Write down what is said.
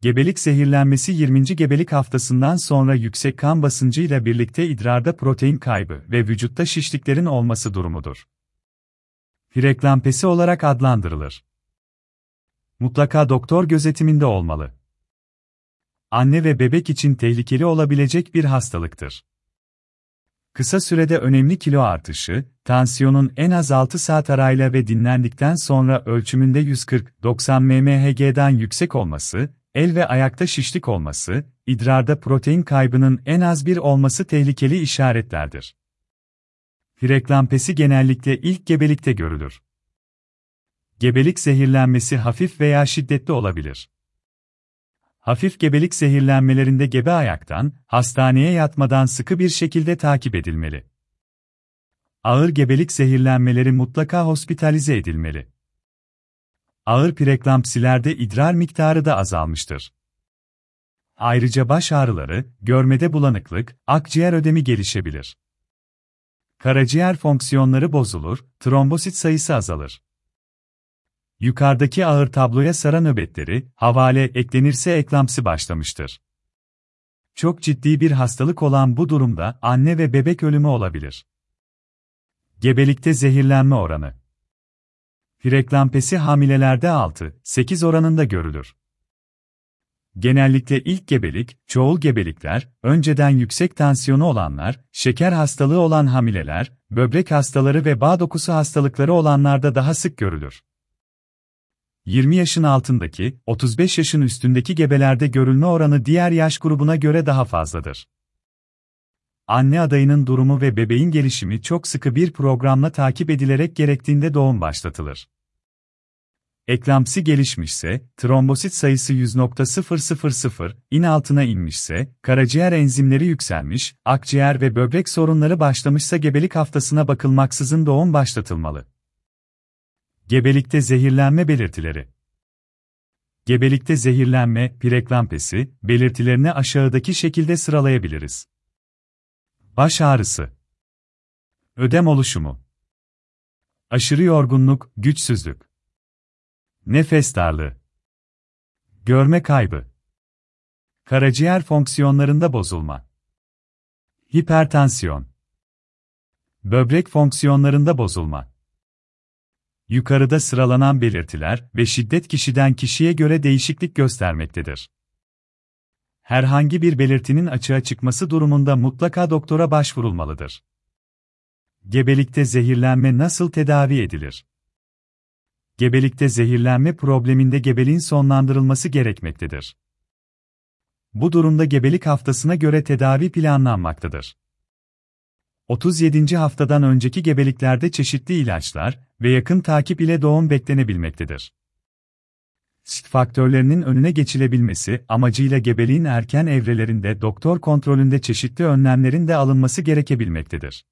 Gebelik zehirlenmesi 20. gebelik haftasından sonra yüksek kan basıncıyla birlikte idrarda protein kaybı ve vücutta şişliklerin olması durumudur. Preklampesi olarak adlandırılır. Mutlaka doktor gözetiminde olmalı. Anne ve bebek için tehlikeli olabilecek bir hastalıktır. Kısa sürede önemli kilo artışı, tansiyonun en az 6 saat arayla ve dinlendikten sonra ölçümünde 140-90 mmHg'den yüksek olması, el ve ayakta şişlik olması, idrarda protein kaybının en az bir olması tehlikeli işaretlerdir. Preklampesi genellikle ilk gebelikte görülür. Gebelik zehirlenmesi hafif veya şiddetli olabilir. Hafif gebelik zehirlenmelerinde gebe ayaktan, hastaneye yatmadan sıkı bir şekilde takip edilmeli. Ağır gebelik zehirlenmeleri mutlaka hospitalize edilmeli. Ağır preklampsilerde idrar miktarı da azalmıştır. Ayrıca baş ağrıları, görmede bulanıklık, akciğer ödemi gelişebilir. Karaciğer fonksiyonları bozulur, trombosit sayısı azalır. Yukarıdaki ağır tabloya sara nöbetleri, havale eklenirse eklamsi başlamıştır. Çok ciddi bir hastalık olan bu durumda anne ve bebek ölümü olabilir. Gebelikte zehirlenme oranı Preklampesi hamilelerde 6-8 oranında görülür. Genellikle ilk gebelik, çoğul gebelikler, önceden yüksek tansiyonu olanlar, şeker hastalığı olan hamileler, böbrek hastaları ve bağ dokusu hastalıkları olanlarda daha sık görülür. 20 yaşın altındaki, 35 yaşın üstündeki gebelerde görülme oranı diğer yaş grubuna göre daha fazladır. Anne adayının durumu ve bebeğin gelişimi çok sıkı bir programla takip edilerek gerektiğinde doğum başlatılır. Eklamsi gelişmişse, trombosit sayısı 100.000, in altına inmişse, karaciğer enzimleri yükselmiş, akciğer ve böbrek sorunları başlamışsa gebelik haftasına bakılmaksızın doğum başlatılmalı. Gebelikte zehirlenme belirtileri Gebelikte zehirlenme, preklampesi, belirtilerini aşağıdaki şekilde sıralayabiliriz. Baş ağrısı. Ödem oluşumu. Aşırı yorgunluk, güçsüzlük. Nefes darlığı. Görme kaybı. Karaciğer fonksiyonlarında bozulma. Hipertansiyon. Böbrek fonksiyonlarında bozulma. Yukarıda sıralanan belirtiler ve şiddet kişiden kişiye göre değişiklik göstermektedir. Herhangi bir belirtinin açığa çıkması durumunda mutlaka doktora başvurulmalıdır. Gebelikte zehirlenme nasıl tedavi edilir? Gebelikte zehirlenme probleminde gebeliğin sonlandırılması gerekmektedir. Bu durumda gebelik haftasına göre tedavi planlanmaktadır. 37. haftadan önceki gebeliklerde çeşitli ilaçlar ve yakın takip ile doğum beklenebilmektedir. Risk faktörlerinin önüne geçilebilmesi amacıyla gebeliğin erken evrelerinde doktor kontrolünde çeşitli önlemlerin de alınması gerekebilmektedir.